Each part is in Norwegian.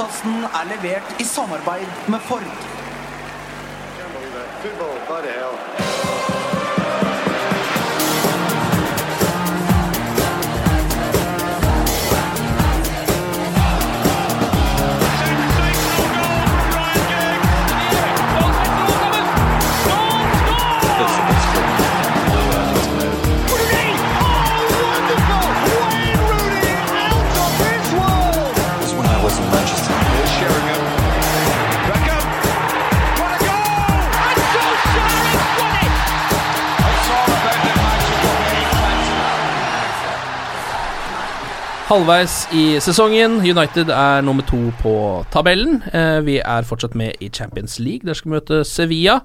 Podkasten er levert i samarbeid med Ford. Halvveis i sesongen. United er nummer to på tabellen. Eh, vi er fortsatt med i Champions League. Der skal vi møte Sevilla.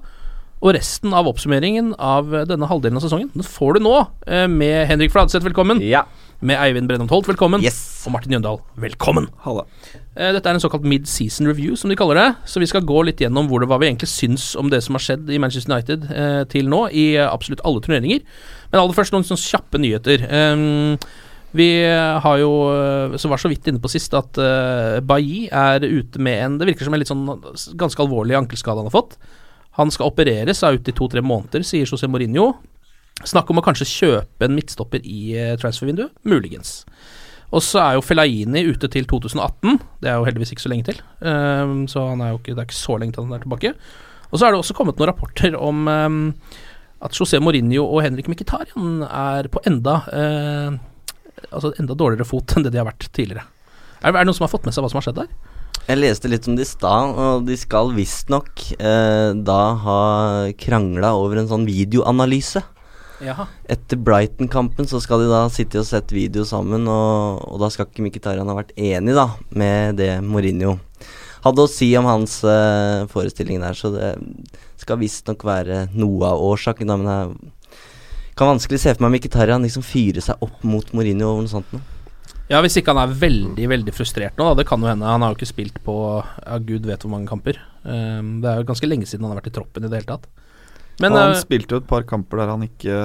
Og resten av oppsummeringen av denne halvdelen av sesongen Den får du nå, eh, med Henrik Fladseth, velkommen. Ja. Med Eivind Brennholt Holt, velkommen. Yes. Og Martin Jøndal, velkommen. Halla. Eh, Dette er en såkalt mid-season review, som de kaller det. Så vi skal gå litt gjennom hvor det, hva vi egentlig syns om det som har skjedd i Manchester United eh, til nå, i eh, absolutt alle turneringer. Men aller først noen sånne kjappe nyheter. Um, vi har jo, eh, som var så vidt inne på sist, at uh, Bailly er ute med en Det virker som en litt sånn ganske alvorlig ankelskade han har fått. Han skal opereres, er ute i to-tre måneder, sier José Mourinho. Snakk om å kanskje kjøpe en midtstopper i transfervinduet. Muligens. Og så er jo Fellaini ute til 2018. Det er jo heldigvis ikke så lenge til. Um, så er ikke, det er ikke så lenge til han er tilbake. Og så er det også kommet noen rapporter om um, at José Mourinho og Henrik Mkhitaryan er på enda uh, Altså enda dårligere fot enn det de har vært tidligere. Er, er det noen som har fått med seg hva som har skjedd der? Jeg leste litt om det i stad, og de skal visstnok eh, da ha krangla over en sånn videoanalyse. Jaha. Etter Brighton-kampen så skal de da sitte og sette video sammen, og, og da skal ikke Mkhitarian ha vært enig da med det Mourinho hadde å si om hans eh, forestilling der, så det skal visstnok være noe av årsaken, da, men jeg kan vanskelig se for meg Mkhitaryan liksom fyre seg opp mot Mourinho over noe sånt noe. Ja, hvis ikke han er veldig, veldig frustrert nå, da. Det kan jo hende. Han har jo ikke spilt på ja, gud vet hvor mange kamper. Um, det er jo ganske lenge siden han har vært i troppen i det hele tatt. Men og han uh, spilte jo et par kamper der han ikke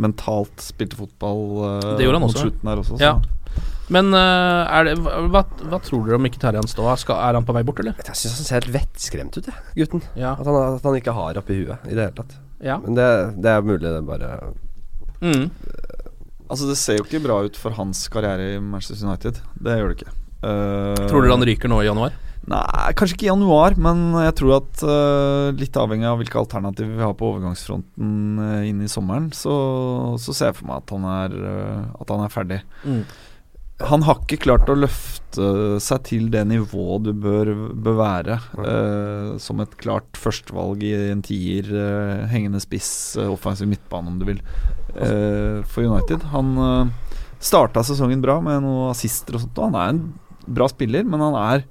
mentalt spilte fotball uh, Det gjorde han mot også. slutten der også. Så. Ja. Men uh, er det, hva, hva tror dere om Mkhitaryan stå? Skal, er han på vei bort, eller? Jeg syns han ser helt vettskremt ut, jeg, gutten. Ja. At, han, at han ikke har oppi huet i det hele tatt. Ja. Men det, det er mulig, det bare Mm. Altså Det ser jo ikke bra ut for hans karriere i Manchester United. Det gjør det ikke. Uh, Tror du han ryker nå i januar? Nei, kanskje ikke i januar, men jeg tror at uh, litt avhengig av hvilke alternativer vi har på overgangsfronten uh, inn i sommeren, så, så ser jeg for meg at han er, eh, at han er ferdig. Mm. Han har ikke klart å løfte seg til det nivået du bør, bør være. eh, som et klart førstevalg i en tier, eh, hengende spiss, eh, offensiv midtbane, om du vil, eh, for United. Han uh, starta sesongen bra med noen assister og sånt, og han er en bra spiller, men han er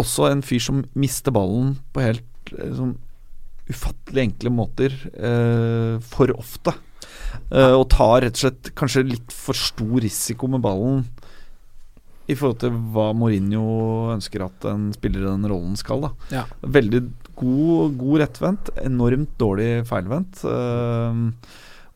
også en fyr som mister ballen på helt eh, sånn ufattelig enkle måter eh, for ofte. Eh, og tar rett og slett kanskje litt for stor risiko med ballen i forhold til hva Mourinho ønsker at en spiller i den rollen skal. da Ja. Veldig god, god rettvendt, enormt dårlig feilvendt. Uh,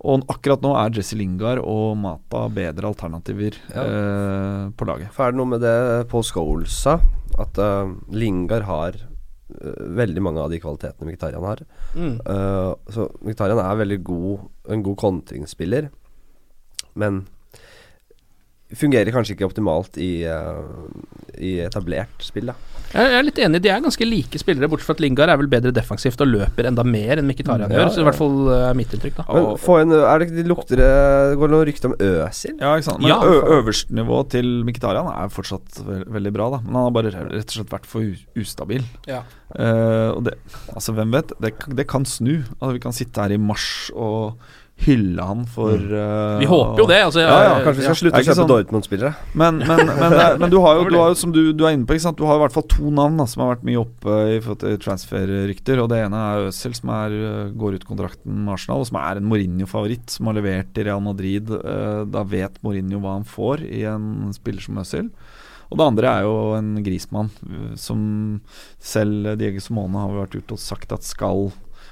og akkurat nå er Jesse Lingard og Mata bedre alternativer eh, på laget. For er det noe med det Paul Scholes sa, at uh, Lingard har uh, veldig mange av de kvalitetene Mkhitaryan har. Uh, så Mkhitaryan er veldig god, en god kontringsspiller, men fungerer kanskje ikke optimalt i, uh, i etablert spill, da. Jeg er litt enig, de er ganske like spillere, bortsett fra at Lingard er vel bedre defensivt og løper enda mer enn Mkhitaryan Ja, gjør. Så i hvert fall eh, er mitt inntrykk, da. Men få en Er det de lukter det Går det noe rykte om Øsil? Ja, ikke sant. Men Ja. øverste nivå til Mkhitaryan er fortsatt ve veldig bra, da. Men han har bare rett og slett vært for ustabil. Ja. Uh, og det Altså, hvem vet? Det, kan- det kan snu. Altså, vi kan sitte her i mars og hylle han for uh, Vi håper jo det. Altså, ja, ja, Kanskje vi skal slutte er å kjøpe sånn- Dortmund-spillere? Men, men, men, men du har jo, du har som du, du er inne på, ikke sant? Du har i hvert fall to navn da, som har vært mye oppe i transferrykter. Og Det ene er Øzil, som er, øh, går ut kontrakten med Arsenal, og som er en Mourinho-favoritt, som har levert i Real Madrid. Uh, Da vet Mourinho hva han får i en spiller som Øzil. Og det andre er jo en Grismann, som selv Diego Simone har vært ute og sagt at skal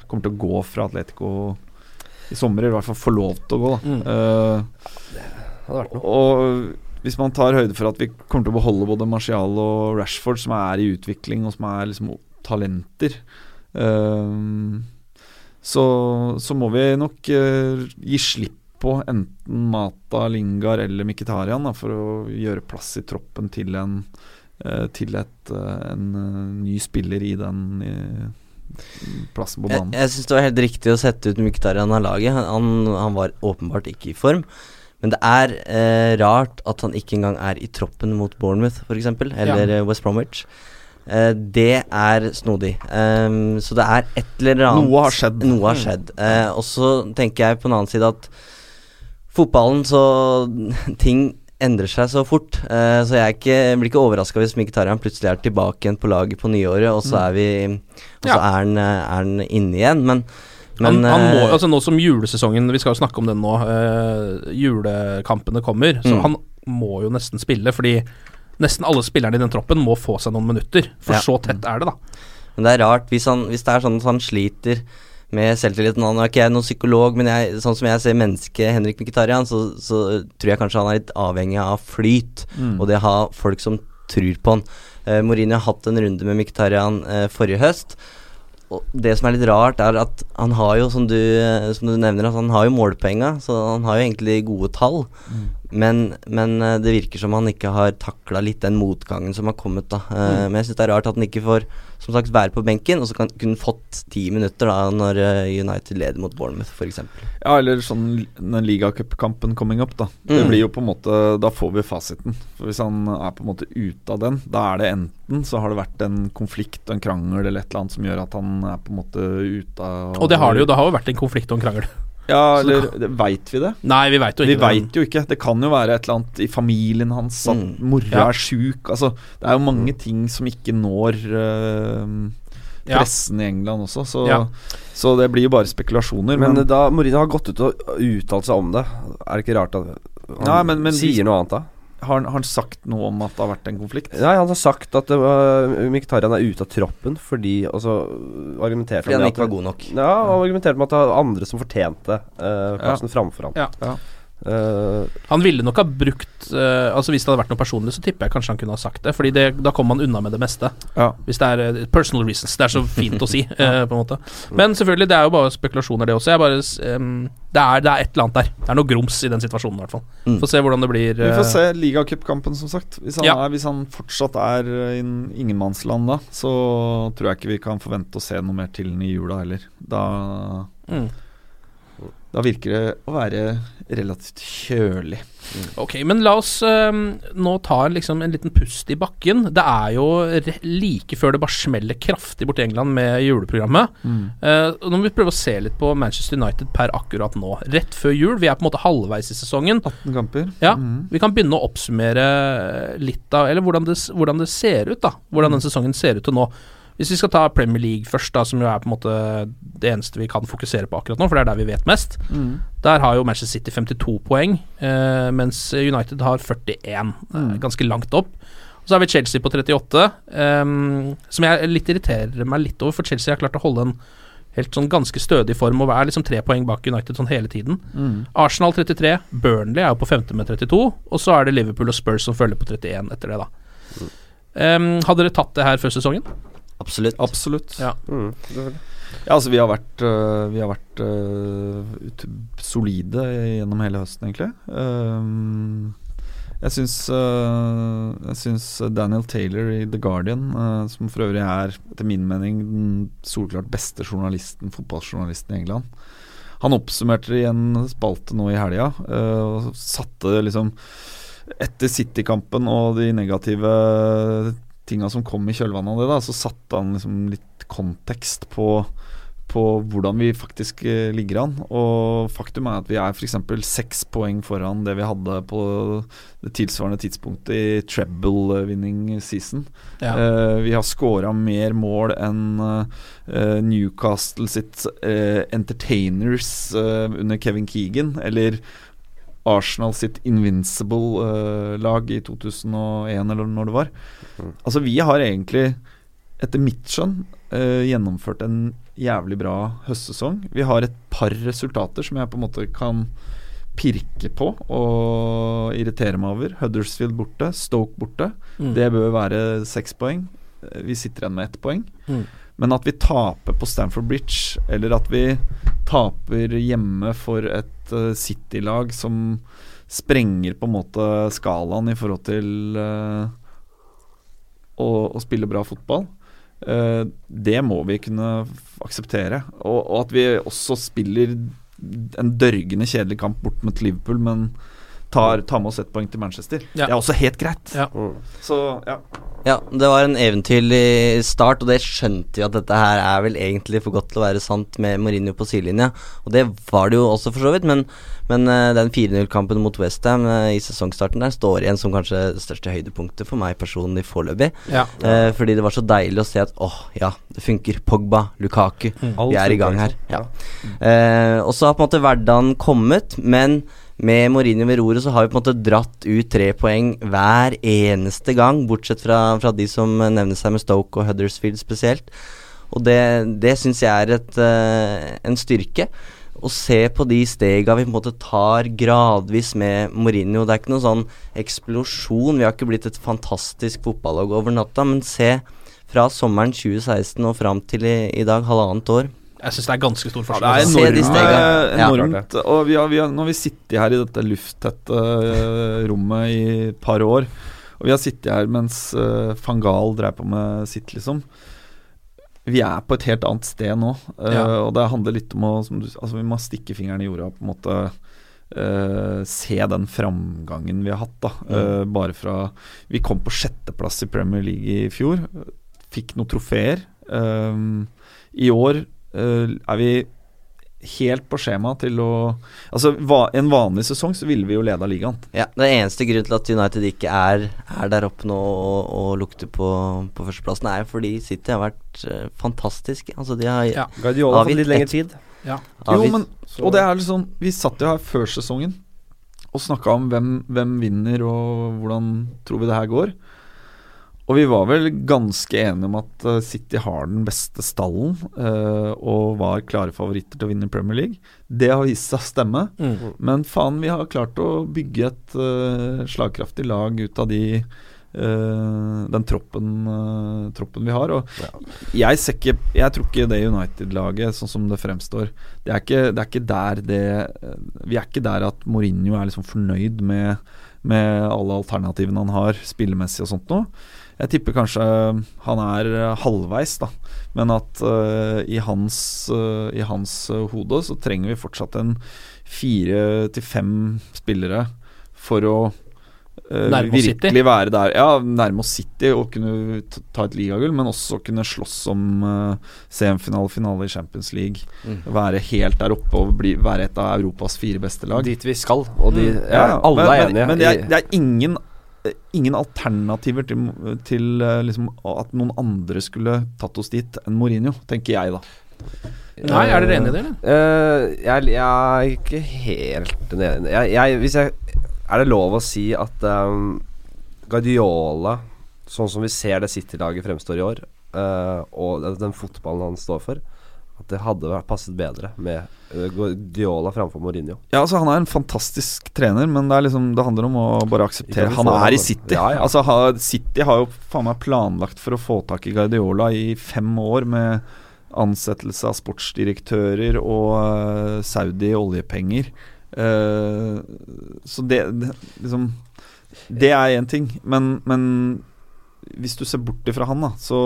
kommer til å gå fra Atletico i sommer, i hvert fall få lov til å gå. Da. Mm. Uh, og hvis man tar høyde for at vi kommer til å beholde både Marcial og Rashford, som er i utvikling, og som er liksom talenter, uh, så, så må vi nok uh, gi slipp på enten Mata, Lingard eller Mkhitaryan da, for å gjøre plass i troppen til en til et, en ny spiller i den plassen på banen. jeg syns det var helt riktig å sette ut Mkhitarian av laget. Han, han var åpenbart ikke i form. Men det er eh, rart at han ikke engang er i troppen mot Bournemouth, f.eks., eller Ja. eh, West Bromwich. Eh, det er snodig. Um, så det er et eller annet Noe har skjedd. Noe har skjedd. Eh, og så tenker jeg på en annen side at fotballen så Ting endrer seg så fort. Uh, så jeg, ikke, jeg blir ikke overraska hvis Mkhitarian plutselig er tilbake igjen på laget på nyåret, og så Mm. er vi Og så Ja. er, han, eh, er han inne igjen. Men, men han, han må, eh, altså Nå som julesesongen Vi skal jo snakke om den nå. Uh, julekampene kommer. Så Mm. han må jo nesten spille, fordi nesten alle spillerne i den troppen må få seg noen minutter. For Ja. så tett er det, da. Men det er rart hvis, han, hvis det er sånn at han sliter med selvtilliten Nå er ikke jeg noen psykolog, men jeg, sånn som jeg ser mennesket Henrik Mkhitaryan, så, så tror jeg kanskje han er litt avhengig av flyt, Mm. og det å ha folk som tror på han. Eh, Mourinho har hatt en runde med Mkhitaryan eh, forrige høst. Og det som er litt rart, er at han har jo, som du, eh, som du nevner, at han har jo målpenga, så han har jo egentlig gode tall. Men, men eh, det virker som han ikke har takla litt den motgangen som har kommet, da. Mm. Men jeg syns det er rart at han ikke får som sagt være på benken, og så kan, kunne fått ti minutter da når eh, United leder mot Bournemouth, f.eks. Ja, eller sånn den ligacupkampen coming up, da. Det Mm. blir jo på en måte Da får vi fasiten. For Hvis han er på en måte ute av den, da er det enten så har det vært en konflikt, og en krangel eller et eller annet som gjør at han er på en måte ute av Og det har det jo. Det har jo vært en konflikt og en krangel. Ja, eller Veit vi det? Nei, vi veit jo ikke Vi vet jo ikke. Det kan jo være et eller annet i familien hans, at Mm. mora Ja. er sjuk. Altså, det er jo mange ting som ikke når Ja. pressen i England også, så, Ja. så det blir jo bare spekulasjoner. Men, Men, da Mourinho har gått ut og uttalt seg om det, er det ikke rart at han Nei, men- men sier noe annet da? Har, han- har han sagt noe om at det har vært en konflikt? Nei, han har sagt at uh, Mkhitaryan er ute av troppen fordi altså, argumenterte Fordi han med ikke var god nok. Ja, han argumenterte med at det var andre som fortjente uh, plassen framfor ham. Ja. Ja. Eh, Han ville nok ha brukt uh, Altså Hvis det hadde vært noe personlig, så tipper jeg kanskje han kunne ha sagt det. Fordi det, da kommer man unna med det meste. Ja. Hvis det er uh, personal reasons. Det er så fint å si, på en måte. Men selvfølgelig, det er jo bare spekulasjoner, det også. Jeg bare, um, det, er, det er et eller annet der. Det er noe grums i den situasjonen, i hvert fall. Mm. Få se hvordan det blir. Vi får se ligacupkampen, som sagt. Hvis han, Ja. er, hvis han fortsatt er i en ingenmannsland da, så tror jeg ikke vi kan forvente å se noe mer til den i jula heller. Da, mm. Da virker det å være relativt kjølig. Ok, men la oss em, nå ta en, liksom, en liten pust i bakken. Det er jo re like før det bare smeller kraftig borti England med juleprogrammet. Mm. Uh, nå må vi prøve å se litt på Manchester United per akkurat nå. Rett før jul. Vi er på en måte halvveis i sesongen. 18 kamper. Ja, mm. Vi kan begynne å oppsummere litt av Eller hvordan det, hvordan det ser ut, da. Hvordan den sesongen ser ut til nå. Hvis vi skal ta Premier League først, da som jo er på en måte det eneste vi kan fokusere på akkurat nå, for det er der vi vet mest. Mm. Der har jo Manchester City 52 poeng, eh, mens United har 41. Mm. ganske langt opp. Og så har vi Chelsea på 38, eh, som jeg litt irriterer meg litt over, for Chelsea har klart å holde en helt sånn ganske stødig form og er liksom tre poeng bak United sånn hele tiden. Mm. Arsenal 33, Burnley er jo på femte med 32, og så er det Liverpool og Spurs som følger på 31 etter det, da. Um, hadde dere tatt det her før sesongen? Absolutt. Absolutt. Ja. mm. Ja, altså vi har vært, uh, vi har vært uh, ut, solide gjennom hele høsten, egentlig. Um, Jeg syns, uh, jeg syns Daniel Taylor i The Guardian, som for øvrig er etter min mening den solklart beste journalisten, fotballjournalisten i England, han oppsummerte det i en spalte nå i helga og satte liksom Etter City-kampen og de negative tinga som kom i kjølvannet av det, da, så satte han liksom litt kontekst på på hvordan vi faktisk eh, ligger an. Og faktum er at vi er f.eks. seks poeng foran det vi hadde på det tilsvarende tidspunktet i treble-winning season. Ja. Uh, vi har scora mer mål enn uh, Newcastle sitt uh, Entertainers under Kevin Keegan, eller Arsenal sitt Invincible-lag i 2001, eller når det var. Altså, vi har egentlig, etter mitt skjønn, eh, gjennomført en jævlig bra høstsesong. Vi har et par resultater som jeg på en måte kan pirke på og irritere meg over. Huddersfield borte, Stoke borte. Mm. Det bør være seks poeng. Eh, Vi sitter igjen med ett poeng. Mm. Men at vi taper på Stamford Bridge, eller at vi taper hjemme for et uh, City-lag som sprenger på en måte skalaen i forhold til uh, å, å spille bra fotball, uh, det må vi kunne akseptere. Og, og at vi også spiller en dørgende kjedelig kamp bort mot Liverpool, men tar, tar med oss ett poeng til Manchester. Ja. Det er også helt greit. Ja. Så ja. Ja, det var en eventyrlig start, og det skjønte vi at dette her er vel egentlig for godt til å være sant med Mourinho på sidelinja. Og det var det jo også, for så vidt, men, men eh, den 4-0-kampen mot Westham uh, i sesongstarten der står igjen som kanskje det største høydepunktet for meg personlig foreløpig. Ja. Eh, fordi det var så deilig å se at åh, ja, det funker. Pogba, Lukaku, mm. vi er i gang her. Ja. Mm. Eh, og så har på en måte hverdagen kommet, men med Mourinho ved roret så har vi på en måte dratt ut tre poeng hver eneste gang, bortsett fra, fra de som nevner seg med Stoke og Huddersfield spesielt. Og det, det syns jeg er et, uh, en styrke. Å se på de stega vi på en måte tar gradvis med Mourinho. Det er ikke noen sånn eksplosjon. Vi har ikke blitt et fantastisk fotballag over natta, men se fra sommeren 2016 og fram til i, i dag, halvannet år. Jeg syns det er ganske stor Ja, forskjell. det er de enormt. stega. Ja. enormt og vi har, vi har, nå har vi sittet her i dette lufttette øh, rommet i et par år. Og vi har sittet her mens uh, van Gaal drev på med sitt, liksom. Vi er på et helt annet sted nå. Ja. Og det handler litt om å som du, Altså Vi må stikke fingeren i jorda og på en måte uh, se den framgangen vi har hatt. da Øh, Bare fra Vi kom på sjetteplass i Premier League i fjor. Fikk noen trofeer. I år er vi helt på skjema til å Altså, va, en vanlig sesong så ville vi jo leda ligaen. Ja, Det eneste grunnen til at United ikke er, er der oppe nå og, og lukter på, på førsteplassen, er fordi City har vært uh, fantastiske. Altså, de har Ja. Guardiola har fått litt lengre tid. Ja. Jo, men Og det er liksom Vi satt jo her før sesongen og snakka om hvem, hvem vinner og hvordan tror vi det her går. Og vi var vel ganske enige om at eh, City har den beste stallen eh, og var klare favoritter til å vinne Premier League. Det har vist seg å stemme. Mm. Men faen, vi har klart å bygge et eh, slagkraftig lag ut av de eh, den troppen, troppen vi har. Og jeg ser ikke Jeg tror ikke det United-laget, sånn som det fremstår Det er ikke, det er ikke der det Vi er ikke der at Mourinho er liksom fornøyd med, med alle alternativene han har, spillemessig og sånt noe. Jeg tipper kanskje han er eh, halvveis, da. Men at uh, i hans, uh, i hans eh, hode så trenger vi fortsatt en fire til fem spillere for å uh, virkelig City. være der. Ja, nærme oss City og kunne ta et ligagull, men også kunne slåss om uh, semifinale finale i Champions League. Mm. Være helt der oppe og bli, være et av Europas fire beste lag. Dit vi skal, og de Mm. ja, Alle men, er enige. Men, men det, er, det er ingen eh, Ingen alternativer til, til eh, liksom, at noen andre skulle tatt oss dit enn Mourinho, tenker jeg da. Nei, er dere enig i det, eller? Eh, jeg, jeg er ikke helt enig. Jeg, jeg, hvis jeg, er det lov å si at um, Guardiola, sånn som vi ser det City-laget fremstår i år, uh, og den, den fotballen han står for, at det hadde vært passet bedre med eh, Guardiola framfor Mourinho. Ja, altså Han er en fantastisk trener, men det, er liksom, det handler om å bare akseptere Han er i City. Ja, ja. Altså City har jo faen meg planlagt for å få tak i Guardiola i fem år, med ansettelse av sportsdirektører og eh, Saudi oljepenger. Uh, så det, det liksom Det er én ting, men, men hvis du ser bort ifra han, da, så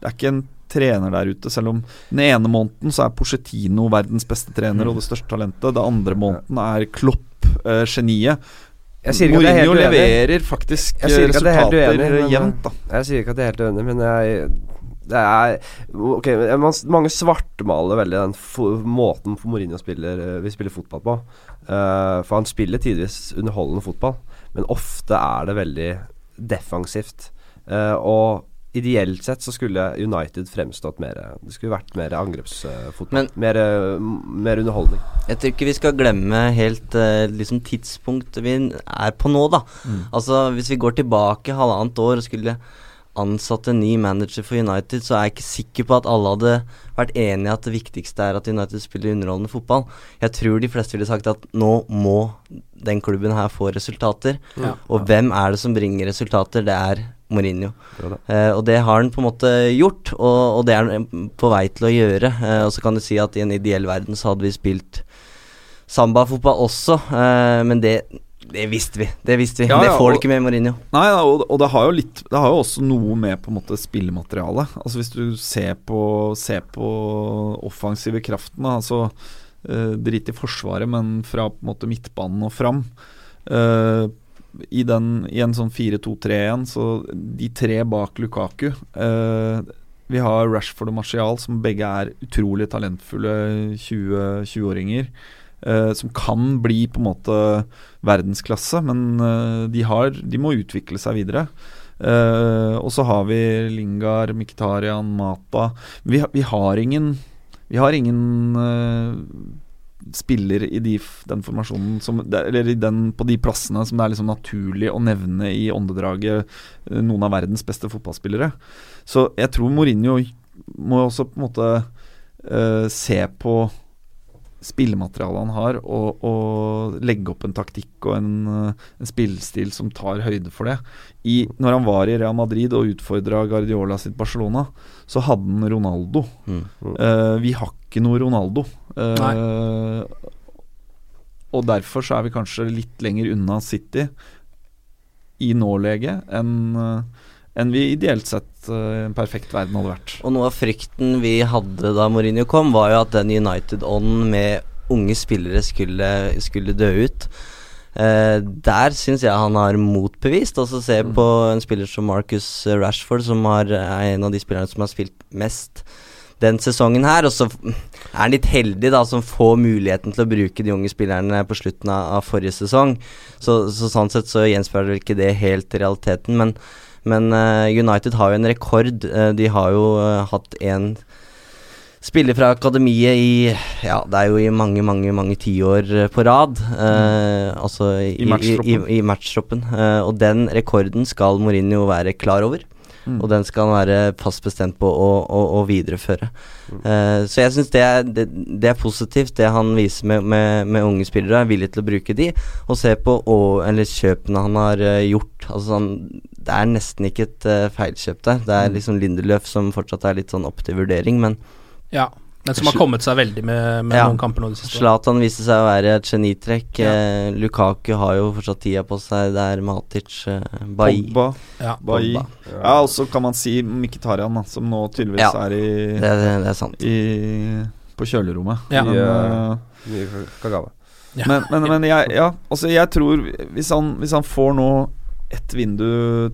det er ikke en trener der ute. Selv om den ene måneden så er Porcetino verdens beste trener og det største talentet. Den andre måneden er Klopp uh, geniet. Mourinho leverer faktisk er resultater uenig, jevnt, da. Jeg sier ikke at jeg er helt uenig, men jeg det er Ok, man, Mange svartmaler veldig den fo måten Mourinho spiller, vi spiller fotball på. Uh, for han spiller tidvis underholdende fotball, men ofte er det veldig defensivt. Uh, og ideelt sett så skulle United fremstått mer Det skulle vært mer angrepsfotball. Men- mer, eh, mer underholdning. Jeg tror ikke vi skal glemme helt eh, liksom tidspunktet vi er på nå, da. Mm. Altså Hvis vi går tilbake halvannet år og skulle ansatt en ny manager for United, så er jeg ikke sikker på at alle hadde vært enige i at det viktigste er at United spiller underholdende fotball. Jeg tror de fleste ville sagt at nå må den klubben her få resultater. Ja. Og hvem er det som bringer resultater? Det er Mourinho. Det. Eh, og det har han på en måte gjort, og, og det er han på vei til å gjøre. Eh, og så kan du si at i en ideell verden så hadde vi spilt sambafotball også, eh, men det, det visste vi. Det visste vi. Ja, det får du ikke med Mourinho. Nei, og, og det har jo litt Det har jo også noe med på en måte spillematerialet. Altså Hvis du ser på, ser på offensive kraften, altså Drit i Forsvaret, men fra på en måte midtbanen og fram. eh, i, den, I en sånn 4-2-3-1, så de tre bak Lukaku eh, Vi har Rashford og Martial, som begge er utrolig talentfulle 20 20-åringer. eh, som kan bli på en måte verdensklasse, men eh, de, har, de må utvikle seg videre. Eh, og så har vi Lingard, Miktarian, Mata Vi, vi har ingen Vi har ingen eh, spiller i de, den formasjonen som, Eller den, på de plassene som det er liksom naturlig å nevne i åndedraget eh, noen av verdens beste fotballspillere. Så jeg tror Mourinho må også på en måte uh, se på spillematerialet han har, og, og legge opp en taktikk og en, eh, en spillestil som tar høyde for det. I, når han var i Real Madrid og utfordra Guardiola sitt Barcelona, så hadde han Ronaldo. Mm. Uh, vi har ikke noe Ronaldo. Uh, og derfor så er vi kanskje litt lenger unna City i nålege enn eh, enn vi ideelt sett eh, en perfekt verden hadde vært. Og noe av frykten vi hadde da Mourinho kom, var jo at den United-ånden med unge spillere skulle, skulle dø ut. Eh, der syns jeg han har motbevist. Altså Se på en spiller som Marcus Rashford, som har, er en av de spillerne som har spilt mest den sesongen her. Og så er han litt heldig, da, som får muligheten til å bruke de unge spillerne på slutten av, av forrige sesong. Så, så sånn sett så gjenspeiler ikke det helt realiteten, men men eh, United har jo en rekord. Eh, de har jo eh, hatt en spiller fra akademiet i Ja, det er jo i mange, mange mange tiår på rad. eh, altså i, I matchtroppen. I, i, matchtroppen. Eh, og den rekorden skal Mourinho være klar over. Mm. Og den skal han være fast bestemt på å, å, å videreføre. Eh, så jeg syns det, det, det er positivt, det han viser med, med, med unge spillere. Er villig til å bruke de, og se på å, eller kjøpene han har gjort. Altså han, Det er nesten ikke et uh, feilkjøp der. Det er Mm. liksom Lindeløf som fortsatt er litt sånn opp til vurdering, men Ja. Men som har kommet seg veldig med, med Ja. noen kamper nå i det siste. Zlatan viste seg å være et genitrekk. Eh, Lukaku har jo fortsatt tida på seg. Det er Matic, eh, Bailly Pogba, Ja. Bailly. Ja, og så kan man si Mkhitaryan, som nå tydeligvis Ja, er i, Det, det, det er sant. i på kjølerommet. Ja. I, uh, eh, Kagawa. Ja. men, men, men jeg, ja, altså jeg tror hvis han, hvis han får nå ett vindu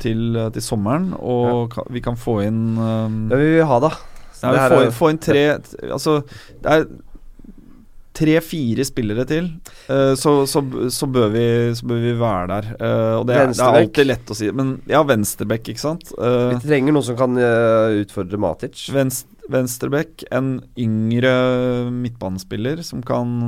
til, til sommeren, og ja. vi kan få inn um, Det vil vi ha, da. ja, vi får, få, er- inn- få inn tre Altså, det er tre-fire spillere til, uh, så, så, så, bør vi, så bør vi være der. Uh, og det er, det er alltid lett å si. Men ja, venstreback, ikke sant. Uh, Vi trenger noen som kan eh, utfordre Matic. Venst, venstreback, en yngre midtbanespiller som kan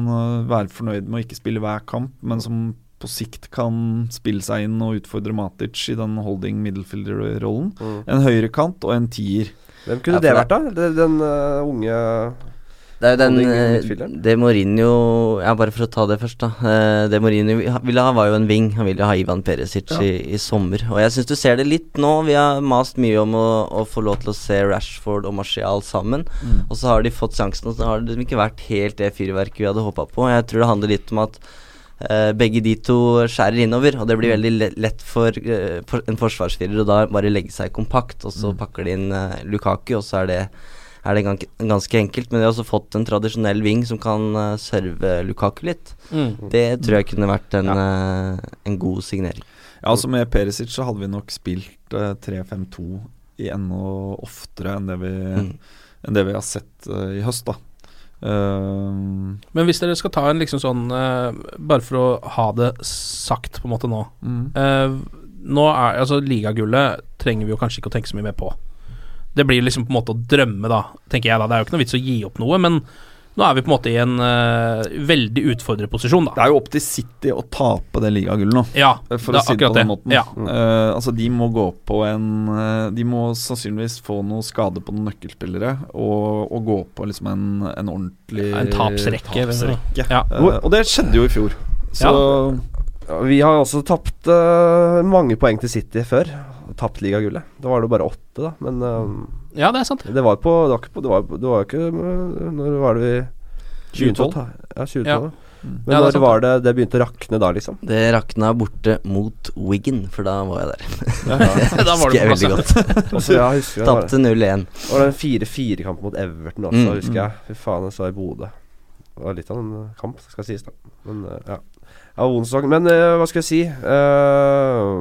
være fornøyd med å ikke spille hver kamp, men som på sikt kan spille seg inn og utfordre Matic i den holding middelfielder-rollen. Mm. En høyrekant og en tier. Hvem kunne Ja, det vært, da? Den uh, unge Det er jo den eh. Det Mourinho Ja, bare for å ta det først, da. Eh, Det Mourinho vi- ville ha, var jo en wing. Han ville ha Ivan Perisic i, i sommer. Og jeg syns du ser det litt nå. Vi har mast mye om å, å få lov til å se Rashford og Martial sammen. Mm. Og så har de fått sjansen, og så har det liksom ikke vært helt det fyrverket vi hadde håpa på. Jeg tror det handler litt om at begge de to skjærer innover, og det blir veldig lett for, eh, for en forsvarsfirer å da bare legge seg kompakt, og så pakker de inn eh, Lukaku, og så er det, er det ganske, ganske enkelt. Men de har også fått en tradisjonell wing som kan eh, serve Lukaku litt. Mm. Det tror jeg kunne vært en, eh, en god signering. Ja, altså Med Perisic så hadde vi nok spilt eh, 3-5-2 i enda oftere enn det vi, Mm. enn det vi har sett eh, i høst. da Eh, Men hvis dere skal ta en liksom sånn uh, Bare for å ha det sagt på en måte nå Mm. Uh, Nå er altså Ligagullet trenger vi jo kanskje ikke å tenke så mye mer på. Det blir liksom på en måte å drømme, da, tenker jeg da. Det er jo ikke noe vits å gi opp noe, men nå er vi på en måte i en uh, veldig utfordrerposisjon, da. Det er jo opp til City å tape det ligagullet nå. Ja, For det å si det på akkurat den måten. Ja. Uh, altså De må gå på en uh, De må sannsynligvis få noe skade på noen nøkkelspillere og, og gå på liksom en, en ordentlig En tapsrekke, tapsrekke. Ja. Og det skjedde jo i fjor. Så Ja, Vi har også tapt eh, mange poeng til City før. Tapt ligagullet. Da var det bare åtte, da. Men Ja, det er sant. det var på Det var ikke, på, det var, det var ikke eh, Når var det vi 2012. Ja, 2012. Ja. Men Ja, når det var det det begynte å rakne da, liksom? Det rakna borte mot Wiggen, for da var jeg der. Da var du Husker jeg veldig godt. Altså, ja, husker det Tapte 0-1. Det var en 4-4-kamp mot Everton også, Mm, husker jeg. Fy faen, jeg så i Bodø. Det var litt av en eh, kamp, skal sies, da. Men eh, ja. Ja. Men hva skal jeg si uh,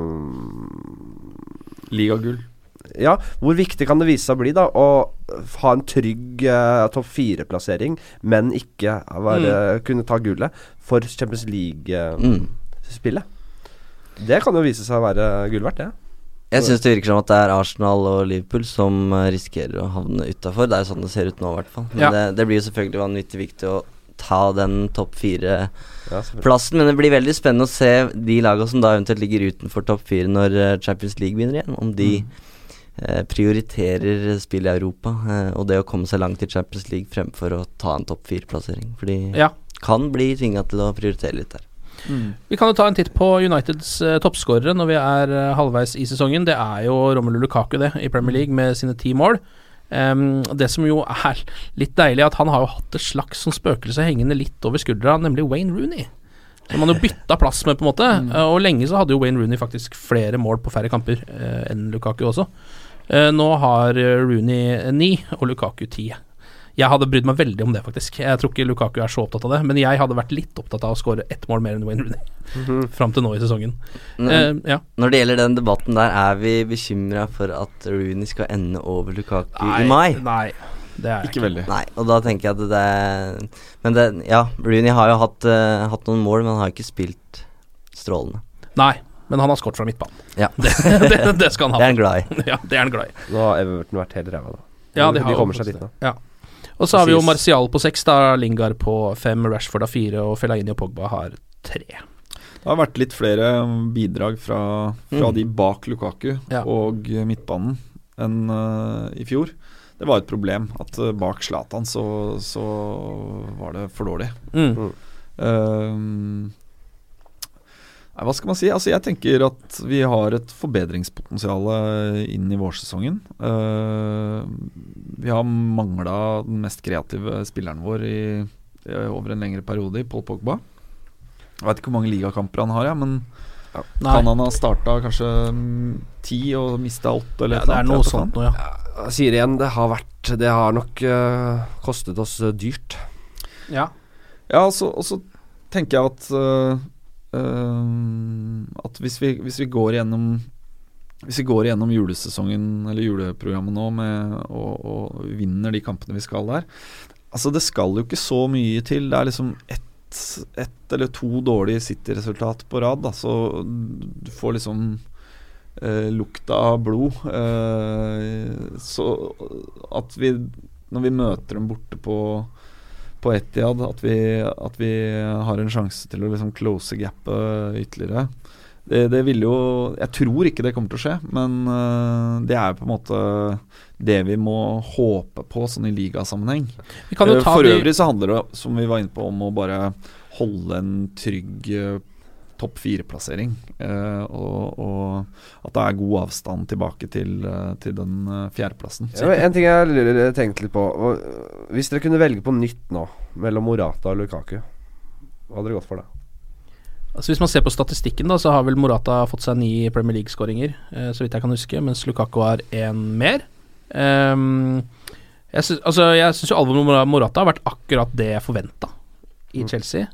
ligagull. Ja, hvor viktig kan det vise seg å bli da å ha en trygg uh, topp fire-plassering, men ikke være, kunne ta gullet for Champions League-spillet? Mm. Det kan jo vise seg å være gull verdt, det. Jeg syns det virker som at det er Arsenal og Liverpool som eh, risikerer å havne utafor. Det er jo sånn det ser ut nå, i hvert fall. Men Ja. det, det blir jo selvfølgelig vanvittig viktig å ta den topp fire-plassen. Ja. Men det blir veldig spennende å se de lagene som da eventuelt ligger utenfor topp fire når eh, Champions League begynner igjen. Om de eh, prioriterer spill i Europa eh, og det å komme seg langt i Champions League fremfor å ta en topp fire-plassering. For de Ja. kan bli tvinga til å prioritere litt der. Vi kan jo ta en titt på Uniteds eh, toppskårere når vi er eh, halvveis i sesongen. Det er jo Romelu Lukaku det i Premier League med sine ti mål. Um, det som jo er litt deilig, at han har jo hatt et slags sånn spøkelse hengende litt over skuldra, nemlig Wayne Rooney. Som han jo bytta plass med, på en måte. Eh, og lenge så hadde jo Wayne Rooney faktisk flere mål på færre kamper uh, enn Lukaku også. Eh, nå har eh, Rooney ni og Lukaku ti. Jeg hadde brydd meg veldig om det, faktisk. Jeg tror ikke Lukaku er så opptatt av det, men jeg hadde vært litt opptatt av å skåre ett mål mer enn Wayne Rooney fram til nå i sesongen. Men, Eh, ja. Når det gjelder den debatten der, er vi bekymra for at Rooney skal ende over Lukaku i mai? Nei, det er jeg Ikke veldig. Nei, og da tenker jeg at det er Men det, ja, Rooney har jo hatt, uh, hatt noen mål, men han har ikke spilt strålende. Nei, men han har skåret fra midtbanen. Ja. Det, det, det skal han ha. Det er han glad i. Ja, det er han glad i. Nå har Everton vært helt ræva, da. Ja, de, har De kommer seg dit nå. Ja. Og så har vi jo Martial på seks, da Lingard på fem, Rashford har fire, og Fellaini og Pogba har tre. Det har vært litt flere bidrag fra, fra Mm. de bak Lukaku Ja. og midtbanen enn uh, i fjor. Det var et problem at uh, bak Zlatan så, så var det for dårlig. Mm. Ehm, nei, hva skal man si? Altså Jeg tenker at vi har et forbedringspotensial inn i vårsesongen. Uh, vi har mangla den mest kreative spilleren vår i, i, over en lengre periode, i Paul Pogba. Jeg vet ikke hvor mange ligakamper han har, ja, men ja. kan han ha starta kanskje mm, ti og mista åtte, eller Ja, det er noe sånt noe, ja. Jeg sier igjen, det har vært Det har nok uh, kostet oss eh, dyrt. ja. Ja, og så- tenker jeg at øh, At hvis vi, hvis vi går gjennom Hvis vi går igjennom julesesongen eller juleprogrammet nå med, og, og vinner de kampene vi skal der Altså Det skal jo ikke så mye til. Det er liksom ett ett eller to dårlige City-resultat på rad. Da, så du får liksom eh, lukta av blod. Eh, så at vi Når vi møter dem borte på på Etiad at vi, at vi har en sjanse til å liksom close gapet ytterligere. Det, det vil jo Jeg tror ikke det kommer til å skje, men øh, det er på en måte det vi må håpe på sånn i ligasammenheng. Jo Eh, For øvrig så handler det, som vi var inne på, om å bare holde en trygg eh, topp fire-plassering. eh, og, og at det er god avstand tilbake til, eh, til den eh, fjerdeplassen. Ja, en ting jeg tenkte litt på Hvis dere kunne velge på nytt nå mellom Morata og Lukaku, hva hadde dere gått for da? Altså Hvis man ser på statistikken, da så har vel Morata fått seg ni Premier League-skåringer, eh, så vidt jeg kan huske, mens Lukaku har én mer. Um, jeg syns altså, jeg syns jo Alvor Morata har vært akkurat det jeg forventa i Chelsea.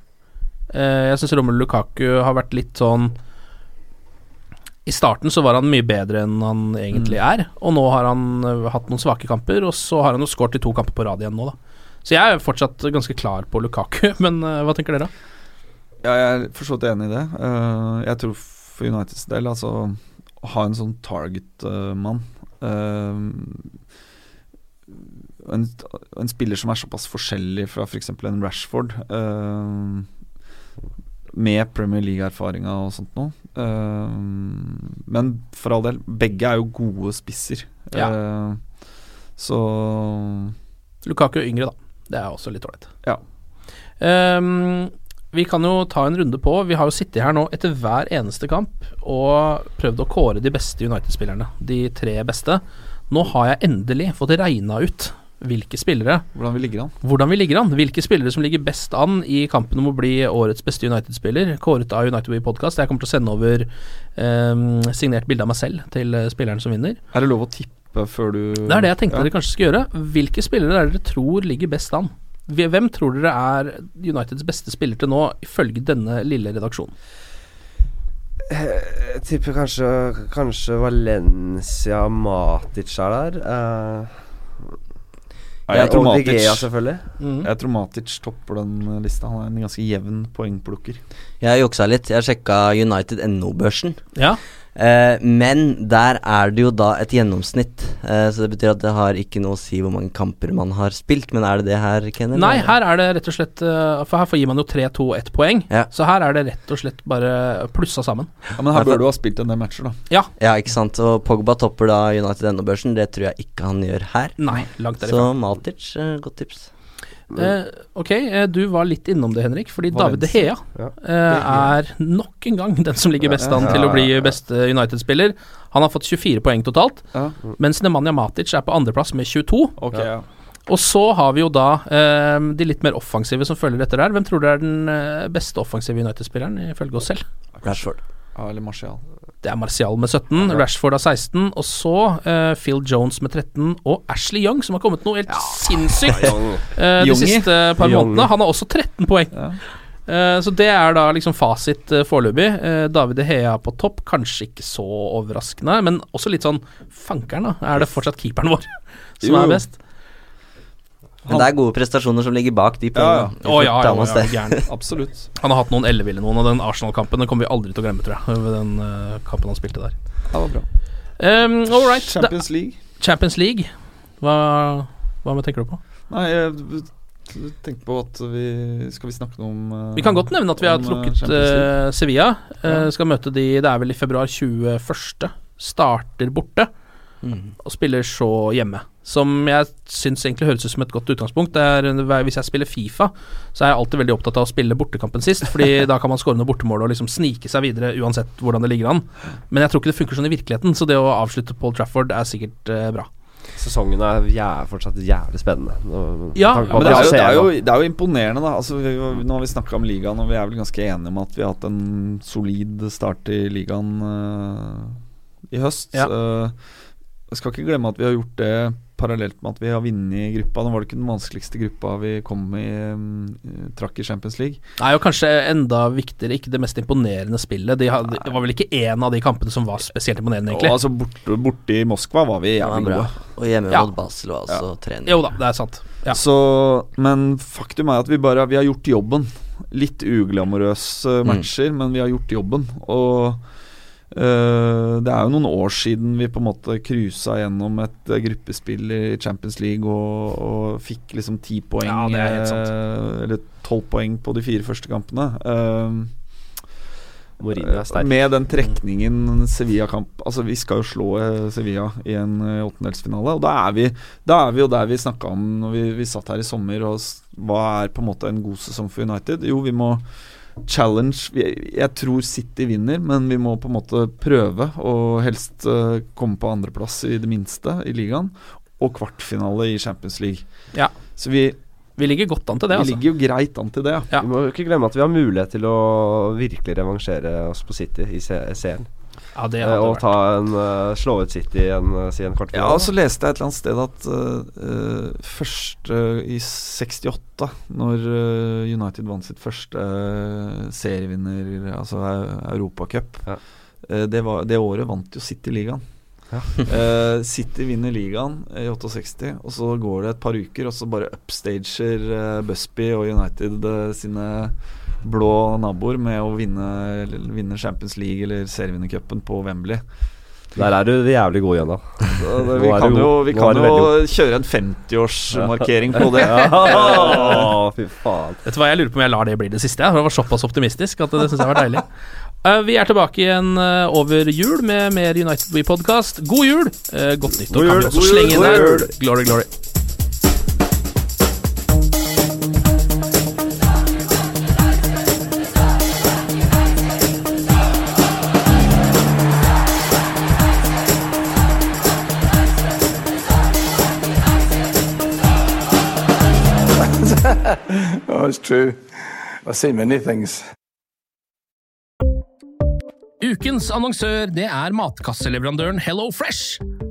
Eh, jeg syns Romelu Lukaku har vært litt sånn I starten så var han mye bedre enn han egentlig er, og nå har han eh, hatt noen svake kamper, og så har han jo skåret i to kamper på rad igjen nå, da. Så jeg er fortsatt ganske klar på Lukaku, men eh, hva tenker dere? Ja, jeg er for så vidt enig i det. Jeg tror for Uniteds del, altså å ha en sånn target-mann en, en spiller som er såpass forskjellig fra f.eks. For en Rashford, med Premier League-erfaringa og sånt noe. Eh, men for all del, begge er jo gode spisser. Ja. Uh, så Lukaku er yngre, da. Det er også litt ålreit. Ja. Um, vi kan jo ta en runde på. Vi har jo sittet her nå etter hver eneste kamp og prøvd å kåre de beste United-spillerne. De tre beste. Nå har jeg endelig fått regna ut hvilke spillere Hvordan vi ligger an. Hvordan vi ligger an. Hvilke spillere som ligger best an i kampen om å bli årets beste United-spiller. Kåret av United Way Podcast. Jeg kommer til å sende over ehm, signert bilde av meg selv til eh, spilleren som vinner. Er det lov å tippe før du Det er det jeg tenkte Ja. dere kanskje skal gjøre. Hvilke spillere er det dere tror ligger best an? Hvem tror dere er Uniteds beste spiller til nå, ifølge denne lille redaksjonen? Jeg tipper kanskje, kanskje Valencia Matic er der. Eh, Ja, jeg, tror og De Matic, Gea, selvfølgelig. Mm. jeg tror Matic topper den lista. Han er en ganske jevn poengplukker. Jeg juksa litt. Jeg sjekka United NO-børsen. Ja. Eh, men der er det jo da et gjennomsnitt. Eh, så det betyr at det har ikke noe å si hvor mange kamper man har spilt. Men er det det her, Kenneth? Nei, her er det rett og slett eh, For her får gir man jo 3-2-1 poeng. Ja. Så her er det rett og slett bare plussa sammen. Ja, Men her bør du ha spilt en del matcher, da. Ja. Ja, ikke sant. Og Pogba topper da United NO-børsen. Det tror jeg ikke han gjør her. Nei, langt derifra. Så Maltic, godt tips. Eh, ok, eh, du var litt innom det, Henrik. Fordi David De Hea Ja. eh, er nok en gang den som ligger best an til å bli beste United-spiller. Han har fått 24 poeng totalt, Ja. mens Nemanja Matic er på andreplass med 22. Ok, ja. Og så har vi jo da eh, de litt mer offensive som følger etter der. Hvem tror du er den eh, beste offensive United-spilleren, ifølge oss selv? Rashford. ja eller Martial. Det er Martial med 17, Rashford har 16, og så uh, Phil Jones med 13, og Ashley Young, som har kommet noe helt sinnssykt uh, de siste par Young. månedene. Han har også 13 poeng. Ja. Uh, så det er da liksom fasit uh, foreløpig. Uh, David Hea på topp, kanskje ikke så overraskende, men også litt sånn Fankeren, da. Er det fortsatt keeperen vår som Jo, er best? Men det er gode prestasjoner som ligger bak de Ja, ja. Oh, ja, ja, ja, Absolutt. Han har hatt noen elleville noen, og den Arsenal-kampen Den kommer vi aldri til å glemme, tror jeg. Ved den uh, kampen han spilte der. Det var bra. Um, all right. Da- Champions League. Champions League. Hva, hva tenker du på? Nei, jeg tenkte på at vi Skal vi snakke noe om uh, Vi kan godt nevne at vi har eh, trukket uh, Sevilla. Skal møte de Det er vel i februar 21. Starter borte Mm. og spiller så hjemme. Som jeg syns egentlig høres ut som et godt utgangspunkt. Det er, hvis jeg spiller Fifa, så er jeg alltid veldig opptatt av å spille bortekampen sist, Fordi da kan man skåre noen bortemål og liksom snike seg videre uansett hvordan det ligger an. Men jeg tror ikke det funker sånn i virkeligheten, så det å avslutte Paul Trafford er sikkert eh, bra. Sesongen er jæv, fortsatt jævlig spennende. Nå- Ja, Men det er, jo, det, er jo, det er jo imponerende, da. Altså, vi, nå har vi snakka om ligaen, og vi er vel ganske enige om at vi har hatt en solid start i ligaen uh, i høst. Ja. Eh, jeg skal ikke glemme at vi har gjort det parallelt med at vi har vunnet gruppa. Nå var det ikke den vanskeligste gruppa vi kom i, um, trakk i Champions League. Nei, og kanskje enda viktigere, ikke det mest imponerende spillet. De hadde, det var vel ikke én av de kampene som var spesielt imponerende, Og altså borte, borte i Moskva var vi jævlig gode. Og hjemme Ja. mot Basel var også trening. Jo da, det er sant. Ja. Så, men faktum er at vi bare Vi har gjort jobben. Litt uglamorøse matcher, men vi har gjort jobben. Og det er jo noen år siden vi på en måte cruisa gjennom et øh, gruppespill i Champions League og, og fikk liksom ti poeng Ja, øh, Eller tolv poeng på de fire første kampene. Med den trekningen Sevilla-kamp Altså Vi skal jo slå eh, Sevilla i en eh, åttendelsfinale. Og da er vi Da er vi jo der vi snakka om når vi, vi satt her i sommer. Og hva er på en måte en god sesong for United? Jo, vi må challenge Jeg tror City vinner, men vi må på en måte prøve og helst eh, komme på andreplass i det minste i ligaen. Og kvartfinale i Champions League. Ja. Så vi Vi ligger godt an til det, Vi altså. ligger jo greit an til det. Ja. Vi må jo ikke glemme at vi har mulighet til å virkelig revansjere oss på City i se- serien. Ja, det Eh, hadde og vært ta en uh, slå ut City igjen, en, eh, si en Ja, og så leste jeg et eller annet sted at uh, uh, først uh, i 68, når uh, United vant sitt første uh, serievinner, altså uh, Europacup Ja. uh, det, det året vant jo City ligaen. Ja. Uh, City vinner ligaen i 68, og så går det et par uker, og så bare upstager uh, Busby og United uh, sine blå naboer med å vinne, vinne Champions League eller serievinnercupen på Wembley. Der er du jævlig god igjen, da. Så det, vi kan jo, vi kan jo kjøre en 50-årsmarkering på det. Ja, fy faen. Vet du hva, Jeg lurer på om jeg lar det bli det siste. Jeg. Var såpass optimistisk at det syns jeg var deilig. Eh, vi er tilbake igjen eh, over jul med mer United We Podcast. God jul! Eh, godt nyttår God kan vi også slenge inn der. Glory, glory. True. I've seen many things. Ukens annonsør det er matkasseleverandøren Hello Fresh.